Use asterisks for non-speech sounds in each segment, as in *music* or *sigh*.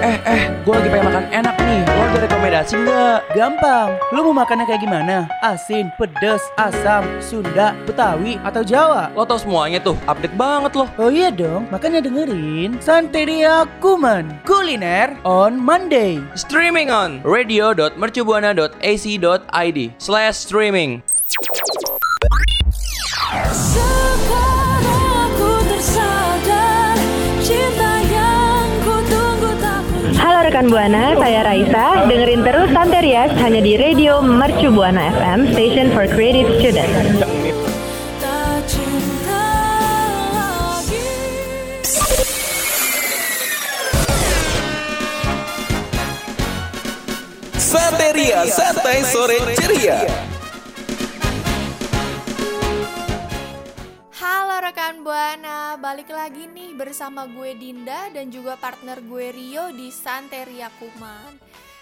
Eh, eh, gue lagi pengen makan enak nih. Lo ada rekomendasi nggak? Gampang, lu mau makannya kayak gimana? Asin, pedes, asam, Sunda, Betawi, atau Jawa? Lo tau semuanya tuh, update banget loh. Oh iya dong, makanya dengerin Santeria Kuman Kuliner on Monday. Streaming on radio.mercubuana.ac.id slash streaming. Halo rekan Buana, saya Raisa. Dengerin terus Santerias hanya di Radio Mercu Buana FM, Station for Creative Students. Santeria Santai Sore Ceria. Balik lagi nih bersama gue Dinda dan juga partner gue Rio di Santeria Kuman.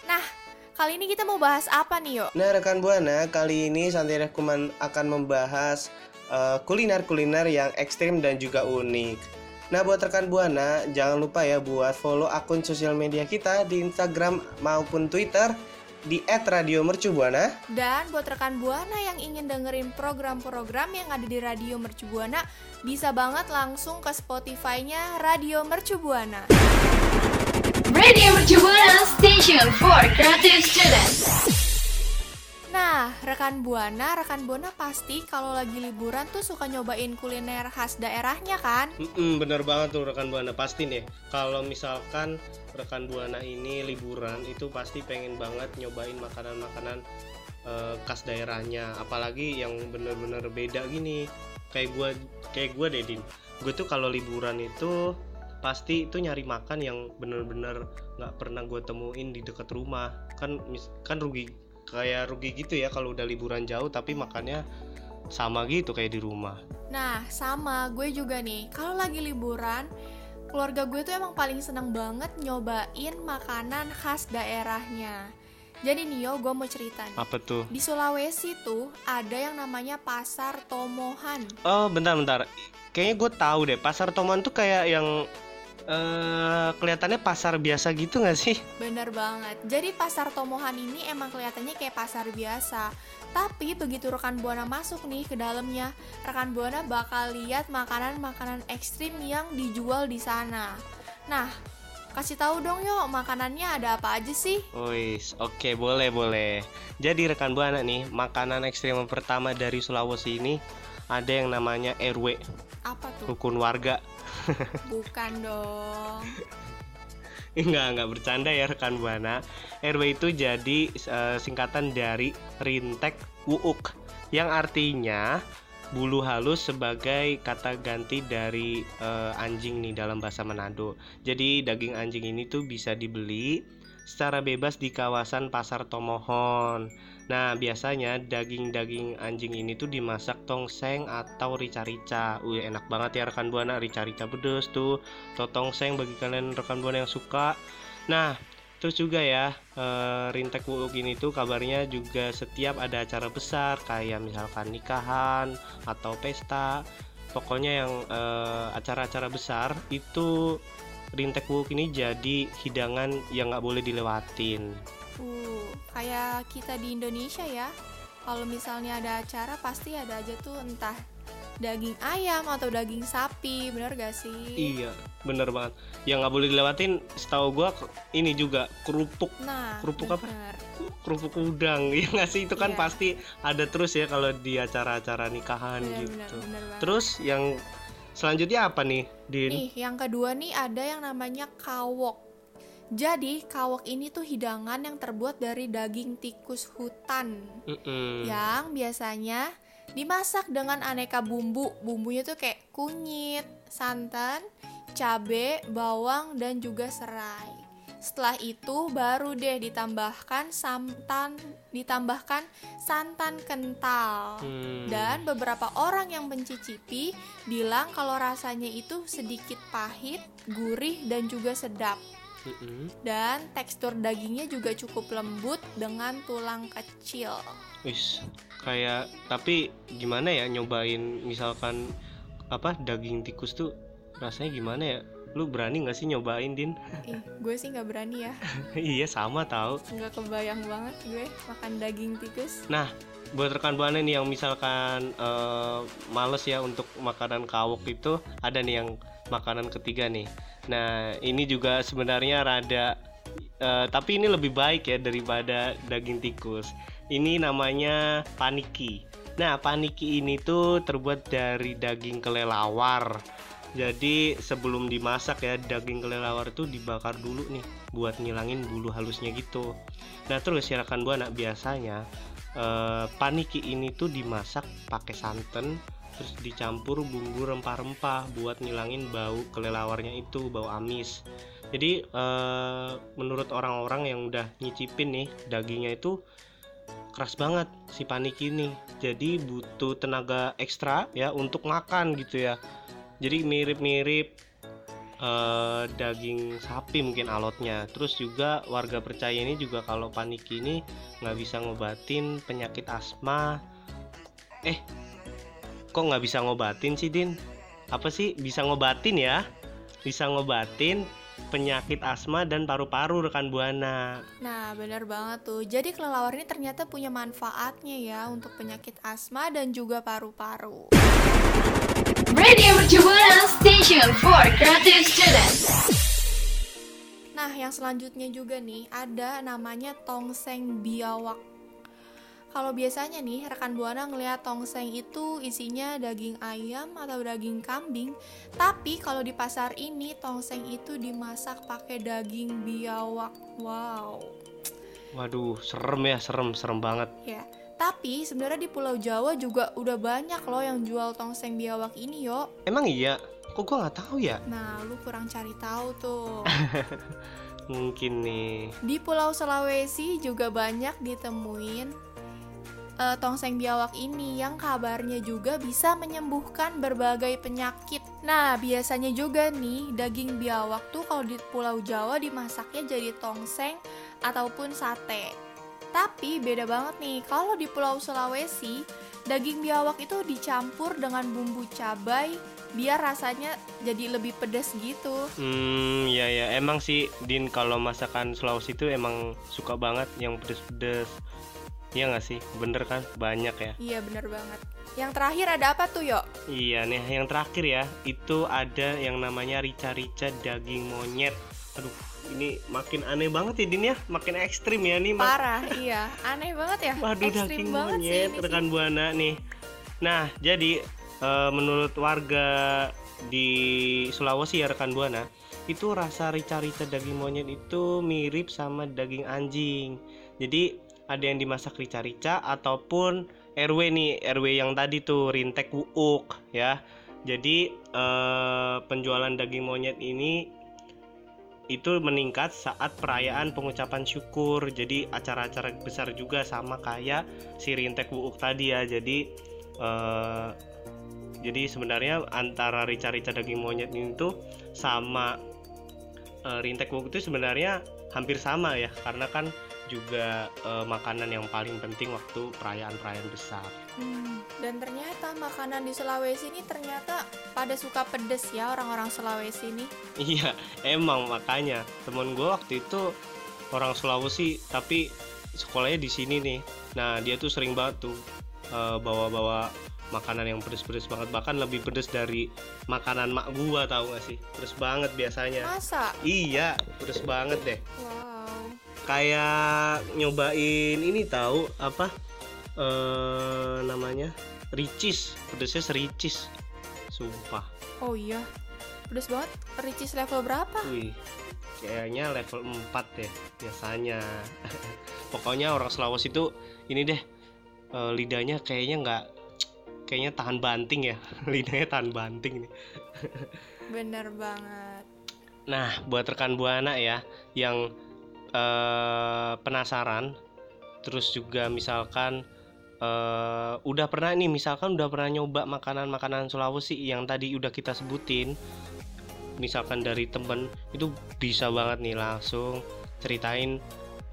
Nah, kali ini kita mau bahas apa nih yo? Nah rekan Buana, kali ini Santai Kuman akan membahas eh, kuliner-kuliner yang ekstrim dan juga unik. Nah buat rekan Buana, jangan lupa ya buat follow akun sosial media kita di Instagram maupun Twitter di @radiomercubuana. Dan buat rekan Buana yang ingin dengerin program-program yang ada di Radio Mercu Buana, bisa banget langsung ke Spotify-nya Radio Mercu Buana. Radio Mercu Buana Station for Creative Students. Nah, rekan Buana, rekan Buana pasti kalau lagi liburan tuh suka nyobain kuliner khas daerahnya kan? Mm-mm, bener banget tuh rekan Buana pasti nih. Kalau misalkan rekan Buana ini liburan itu pasti pengen banget nyobain makanan-makanan eh, khas daerahnya. Apalagi yang bener-bener beda gini. Kayak gua kayak gua deh Din. Gue tuh kalau liburan itu pasti itu nyari makan yang bener-bener nggak pernah gue temuin di dekat rumah. Kan kan rugi kayak rugi gitu ya kalau udah liburan jauh tapi makannya sama gitu kayak di rumah. Nah, sama gue juga nih. Kalau lagi liburan, keluarga gue tuh emang paling seneng banget nyobain makanan khas daerahnya. Jadi nih yo, gue mau cerita nih. Apa tuh? Di Sulawesi tuh ada yang namanya Pasar Tomohan. Oh bentar-bentar, kayaknya gue tahu deh pasar Tomohan tuh kayak yang eh kelihatannya pasar biasa gitu nggak sih? Bener banget. Jadi Pasar Tomohan ini emang kelihatannya kayak pasar biasa. Tapi begitu rekan Buana masuk nih ke dalamnya, rekan Buana bakal lihat makanan-makanan ekstrim yang dijual di sana. Nah, kasih tahu dong yuk makanannya ada apa aja sih? Wis, oke boleh boleh. Jadi rekan buana nih, makanan ekstrim pertama dari Sulawesi ini ada yang namanya RW, Apa tuh? rukun warga. Bukan dong. *laughs* Enggak, enggak bercanda ya rekan buana. RW itu jadi eh, singkatan dari Rintek Uuk yang artinya bulu halus sebagai kata ganti dari eh, anjing nih dalam bahasa Manado. Jadi daging anjing ini tuh bisa dibeli secara bebas di kawasan Pasar Tomohon. Nah, biasanya daging-daging anjing ini tuh dimasak tongseng atau rica-rica. Wih, enak banget ya rekan Buana, rica-rica pedes tuh. Atau tongseng bagi kalian rekan Buana yang suka. Nah, terus juga ya, eh, Rintek Wuuk ini tuh kabarnya juga setiap ada acara besar kayak misalkan nikahan atau pesta. Pokoknya yang eh, acara-acara besar itu Rintek Wuuk ini jadi hidangan yang nggak boleh dilewatin. Uh, kayak kita di Indonesia ya. Kalau misalnya ada acara pasti ada aja tuh entah daging ayam atau daging sapi, bener gak sih? Iya, bener banget. Yang nggak boleh dilewatin, setahu gua ke- ini juga kerupuk, Nah, Kerupuk apa? bener. kerupuk udang. *laughs* Ya nggak sih itu kan Iya. pasti ada terus ya kalau di acara-acara nikahan Bener, gitu. bener, bener. Terus yang selanjutnya apa nih, Din? Nih, yang kedua nih ada yang namanya kawok. Jadi, kawok ini tuh hidangan yang terbuat dari daging tikus hutan. Mm-mm. Yang biasanya dimasak dengan aneka bumbu. Bumbunya tuh kayak kunyit, santan, cabe, bawang, dan juga serai. Setelah itu baru deh ditambahkan santan, ditambahkan santan kental. Hmm. Dan beberapa orang yang mencicipi bilang kalau rasanya itu sedikit pahit, gurih, dan juga sedap. Mm-mm. Dan tekstur dagingnya juga cukup lembut dengan tulang kecil. Wis, kayak tapi gimana ya nyobain misalkan apa daging tikus tuh rasanya gimana ya lu berani nggak sih nyobain din *laughs* Ih, gue sih nggak berani ya. iya sama tahu Nggak kebayang banget gue makan daging tikus. Nah, buat rekan buana nih yang misalkan eh, males ya untuk makanan kawok itu ada nih yang makanan ketiga nih. Nah, ini juga sebenarnya rada eh, tapi ini lebih baik ya daripada daging tikus. Ini namanya paniki. Nah, paniki ini tuh terbuat dari daging kelelawar. Jadi sebelum dimasak ya daging kelelawar tuh dibakar dulu nih buat ngilangin bulu halusnya gitu. Nah terus rekan buana biasanya eh, paniki ini tuh dimasak pakai santan terus dicampur bumbu rempah-rempah buat ngilangin bau kelelawarnya itu bau amis. Jadi eh, menurut orang-orang yang udah nyicipin nih dagingnya itu keras banget si paniki ini. Jadi butuh tenaga ekstra ya untuk makan gitu ya. Jadi mirip-mirip eh, daging sapi mungkin alotnya. Terus juga warga percaya ini juga kalau paniki ini nggak bisa ngobatin penyakit asma. Eh kok nggak bisa ngobatin sih din apa sih bisa ngobatin ya bisa ngobatin penyakit asma dan paru-paru rekan buana Nah, bener banget tuh. Jadi kelelawar ini ternyata punya manfaatnya ya untuk penyakit asma dan juga paru-paru. Radio Mercu Buana Station for Creative Students. Nah, yang selanjutnya juga nih ada namanya tongseng biawak. Kalau biasanya nih rekan buana ngelihat tongseng itu isinya daging ayam atau daging kambing, tapi kalau di pasar ini tongseng itu dimasak pakai daging biawak. Wow. waduh serem ya serem serem banget Ya, tapi sebenarnya di Pulau Jawa juga udah banyak loh yang jual tongseng biawak ini, yo. emang iya kok gua nggak tahu ya Nah, lu kurang cari tahu tuh. *laughs* mungkin nih Di Pulau Sulawesi juga banyak ditemuin eh, tongseng biawak ini yang kabarnya juga bisa menyembuhkan berbagai penyakit. Nah, biasanya juga nih daging biawak tuh kalau di Pulau Jawa dimasaknya jadi tongseng ataupun sate. Tapi beda banget nih, kalau di Pulau Sulawesi, daging biawak itu dicampur dengan bumbu cabai biar rasanya jadi lebih pedas gitu. Hmm, ya ya, emang sih Din kalau masakan Sulawesi itu emang suka banget yang pedes-pedes. Iya nggak sih? Bener kan? Banyak ya. Iya bener banget. Yang terakhir ada apa tuh, Yo? Iya nih, yang terakhir ya, itu ada yang namanya rica-rica daging monyet. Aduh, ini makin aneh banget ya Din ya, makin ekstrim ya nih. Parah, iya. Aneh banget ya. Waduh, Ekstrim daging sih monyet, sih. rekan buana nih. Nah, jadi eh, menurut warga di Sulawesi ya rekan buana, itu rasa rica-rica daging monyet itu mirip sama daging anjing. Jadi ada yang dimasak rica-rica ataupun RW nih, RW yang tadi tuh Rintek Uuk ya. Jadi eh, penjualan daging monyet ini itu meningkat saat perayaan pengucapan syukur. Jadi acara-acara besar juga sama kayak si Rintek Uuk tadi ya. Jadi eh, jadi sebenarnya antara rica-rica daging monyet ini tuh sama eh, Rintek Uuk itu sebenarnya hampir sama ya karena kan juga eh, makanan yang paling penting waktu perayaan-perayaan besar. Hmm, dan ternyata makanan di Sulawesi ini ternyata pada suka pedes ya orang-orang Sulawesi ini. *laughs* Iya, emang makanya temen gue waktu itu orang Sulawesi tapi sekolahnya di sini nih. Nah dia tuh sering banget tuh eh, bawa-bawa makanan yang pedes-pedes banget bahkan lebih pedes dari makanan mak gua tahu gak sih pedes banget biasanya Masa? iya pedes banget deh Wow. Kayak nyobain ini tahu apa eh namanya ricis pedesnya sericis sumpah Oh iya. Pedes banget. Ricis level berapa? Wih, kayaknya level 4 deh biasanya. *laughs* Pokoknya orang Sulawesi itu ini deh eh, lidahnya kayaknya nggak kayaknya tahan banting ya. *laughs* lidahnya tahan banting nih. *laughs* Bener banget. Nah, buat rekan Buana ya yang eh, penasaran. Terus juga misalkan eh, udah pernah nih misalkan udah pernah nyoba makanan-makanan Sulawesi yang tadi udah kita sebutin. Misalkan dari temen itu bisa banget nih langsung ceritain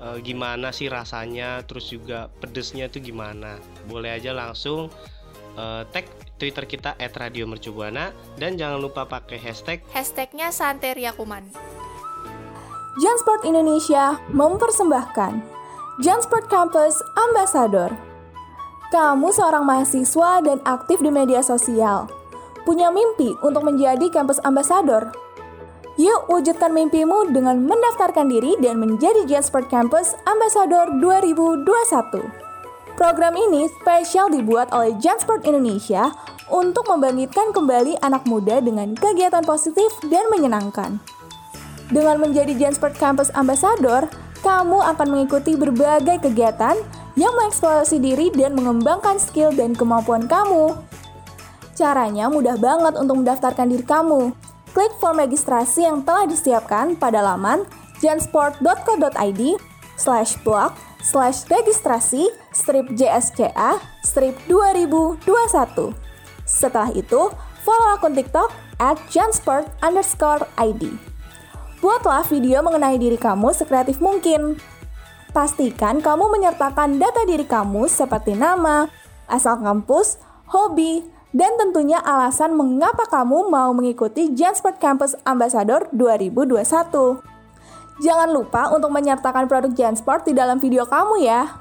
eh, gimana sih rasanya terus juga pedesnya itu gimana. Boleh aja langsung eh, tag Twitter kita @radiomercubuana dan jangan lupa pakai hashtag Hashtagnya Santeria Kuman. Jansport Indonesia mempersembahkan Jansport Campus Ambassador. Kamu seorang mahasiswa dan aktif di media sosial. Punya mimpi untuk menjadi kampus ambassador? Yuk wujudkan mimpimu dengan mendaftarkan diri dan menjadi Jansport Campus Ambassador 2021. Program ini spesial dibuat oleh Jansport Indonesia untuk membangkitkan kembali anak muda dengan kegiatan positif dan menyenangkan. Dengan menjadi Jansport Campus Ambassador, kamu akan mengikuti berbagai kegiatan yang mengeksplorasi diri dan mengembangkan skill dan kemampuan kamu. Caranya mudah banget untuk mendaftarkan diri kamu. Klik form registrasi yang telah disiapkan pada laman jansport.co.id slash blog slash registrasi strip JSCA strip 2021. Setelah itu, follow akun TikTok at jansport underscore ID. Buatlah video mengenai diri kamu sekreatif mungkin. Pastikan kamu menyertakan data diri kamu seperti nama, asal kampus, hobi, dan tentunya alasan mengapa kamu mau mengikuti Jansport Campus Ambassador 2021. Jangan lupa untuk menyertakan produk Jansport di dalam video kamu ya.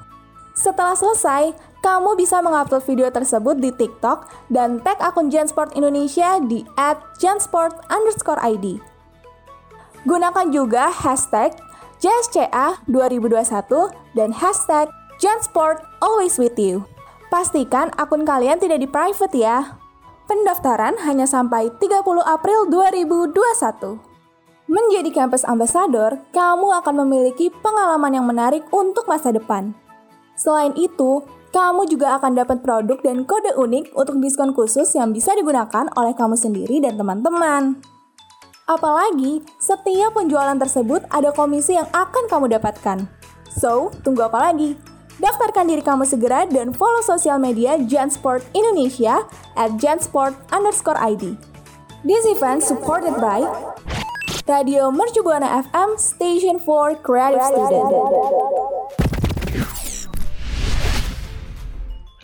Setelah selesai, kamu bisa mengupload video tersebut di TikTok dan tag akun Jansport Indonesia di @jansport_id. Gunakan juga hashtag JSCA 2021 dan hashtag Jansport Always With You. Pastikan akun kalian tidak di private ya. Pendaftaran hanya sampai 30 April 2021. Menjadi kampus ambassador, kamu akan memiliki pengalaman yang menarik untuk masa depan. Selain itu, kamu juga akan dapat produk dan kode unik untuk diskon khusus yang bisa digunakan oleh kamu sendiri dan teman-teman. Apalagi, setiap penjualan tersebut ada komisi yang akan kamu dapatkan. So, tunggu apa lagi? Daftarkan diri kamu segera dan follow sosial media Jansport Indonesia at jansport underscore ID. This event supported by Radio Mercu Buana FM Station for Creative Student.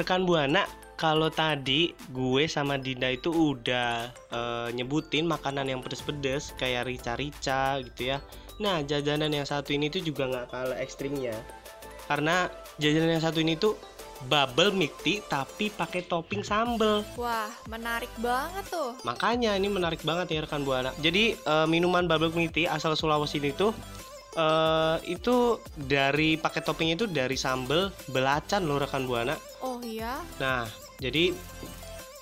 rekan Buana kalau tadi gue sama Dinda itu udah eh, nyebutin makanan yang pedes-pedes kayak rica-rica gitu ya. Nah jajanan yang satu ini tuh juga nggak kalah ekstrimnya karena jajanan yang satu ini tuh bubble milk tea tapi pakai topping sambel. Wah, menarik banget tuh. Makanya ini menarik banget ya rekan buana. Jadi eh, minuman bubble milk tea asal Sulawesi ini tuh eh itu dari pakai toppingnya itu dari sambel belacan loh rekan buana. Oh iya, Nah, jadi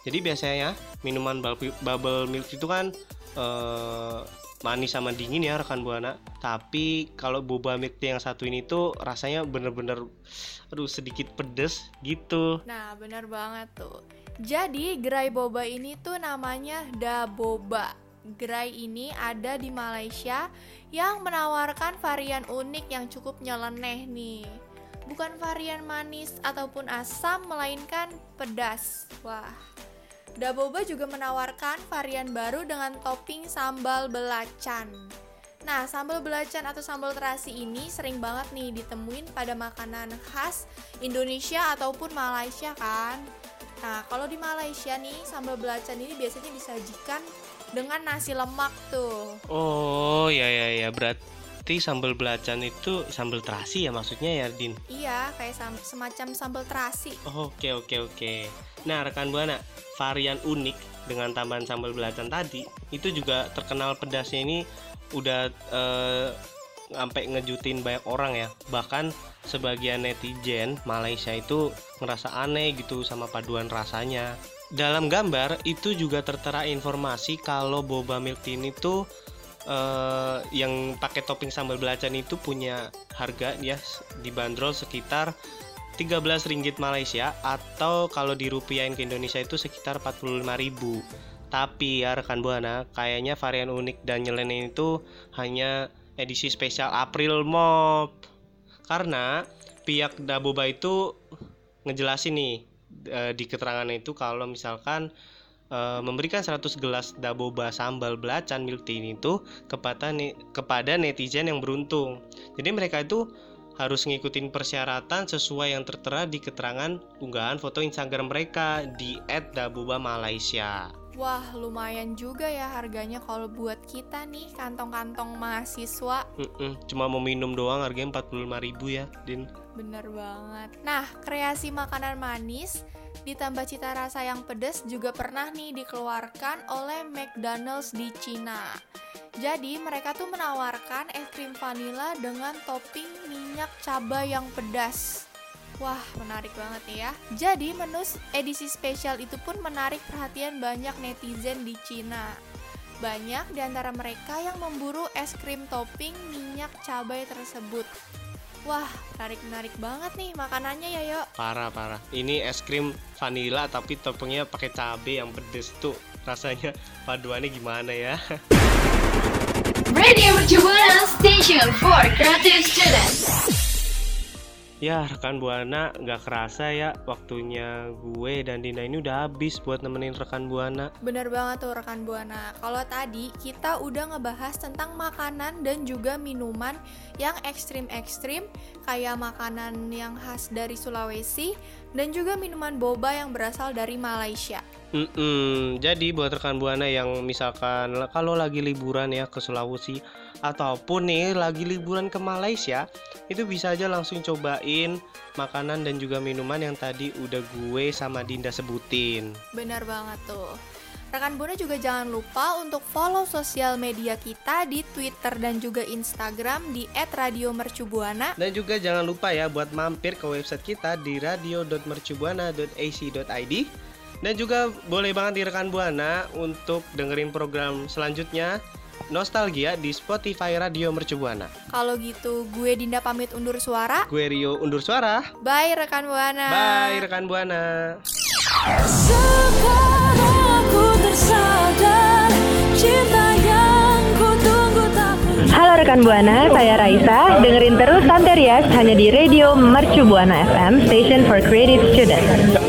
jadi biasanya minuman bubble, milk itu kan eh, manis sama dingin ya rekan buana. Tapi kalau boba milk yang satu ini tuh rasanya bener-bener aduh sedikit pedes gitu. nah bener banget tuh. Jadi gerai boba ini tuh namanya Daboba. Gerai ini ada di Malaysia yang menawarkan varian unik yang cukup nyeleneh nih. Bukan varian manis ataupun asam, melainkan pedas. Wah, Daboba juga menawarkan varian baru dengan topping sambal belacan. Nah, sambal belacan atau sambal terasi ini sering banget nih ditemuin pada makanan khas Indonesia ataupun Malaysia kan. Nah, kalau di Malaysia nih, sambal belacan ini biasanya disajikan dengan nasi lemak tuh. Oh ya ya ya berarti sambal belacan itu sambal terasi ya maksudnya ya Din. Iya, kayak sam- semacam sambal terasi. Oke oke oke. Nah rekan buana varian unik dengan tambahan sambal belacan tadi itu juga terkenal pedasnya ini udah eh, sampai ngejutin banyak orang ya bahkan sebagian netizen Malaysia itu ngerasa aneh gitu sama paduan rasanya dalam gambar itu juga tertera informasi kalau boba milk tea ini tuh eh, yang pakai topping sambal belacan itu punya harga ya dibanderol sekitar 13 ringgit Malaysia atau kalau dirupiahin ke Indonesia itu sekitar 45.000 tapi ya rekan buana kayaknya varian unik dan nyeleneh itu hanya edisi spesial April Mop. Karena pihak Daboba itu ngejelasin nih eh, di keterangan itu kalau misalkan eh, memberikan 100 gelas Daboba sambal belacan milk tea itu kepada ne- kepada netizen yang beruntung. Jadi mereka itu harus ngikutin persyaratan sesuai yang tertera di keterangan unggahan foto Instagram mereka di @dabuba_malaysia. Wah, lumayan juga ya harganya kalau buat kita nih kantong-kantong mahasiswa. Mm-mm, cuma mau minum doang harganya 45.000 ya, Din. Bener banget. Nah, kreasi makanan manis ditambah cita rasa yang pedas juga pernah nih dikeluarkan oleh McDonald's di Cina. Jadi mereka tuh menawarkan es krim vanila dengan topping minyak cabai yang pedas. Wah, menarik banget nih ya. Jadi menu edisi spesial itu pun menarik perhatian banyak netizen di Cina. Banyak di antara mereka yang memburu es krim topping minyak cabai tersebut. Wah, menarik-menarik banget nih makanannya ya, yuk. Parah parah. Ini es krim vanila tapi toppingnya pakai cabai yang pedes tuh. Rasanya paduannya gimana ya? Radio Station for Creative Students. Ya rekan buana nggak kerasa ya waktunya gue dan Dinda ini udah habis buat nemenin rekan buana. Bener banget tuh rekan Buana. Kalau tadi kita udah ngebahas tentang makanan dan juga minuman yang ekstrim-ekstrim kayak makanan yang khas dari Sulawesi dan juga minuman boba yang berasal dari Malaysia. Mm-mm, jadi buat rekan buana yang misalkan kalau lagi liburan ya ke Sulawesi ataupun nih lagi liburan ke Malaysia itu bisa aja langsung cobain makanan dan juga minuman yang tadi udah gue sama Dinda sebutin. Bener banget tuh. Rekan Buana juga jangan lupa untuk follow sosial media kita di Twitter dan juga Instagram di @radiomercubuana. Dan juga jangan lupa ya buat mampir ke website kita di radio.mercubuana.ac.id dan juga boleh banget di rekan Buana untuk dengerin program selanjutnya Nostalgia di Spotify Radio Mercubuana. Kalau gitu, gue Dinda pamit undur suara. Gue Rio undur suara. Bye rekan Buana. Bye rekan Buana. Sekarang aku tersadar cinta yang ku tunggu tak Halo rekan Buana, saya Raisa. Dengerin terus Santerias hanya di Radio Mercu Buana FM, Station for Creative Students.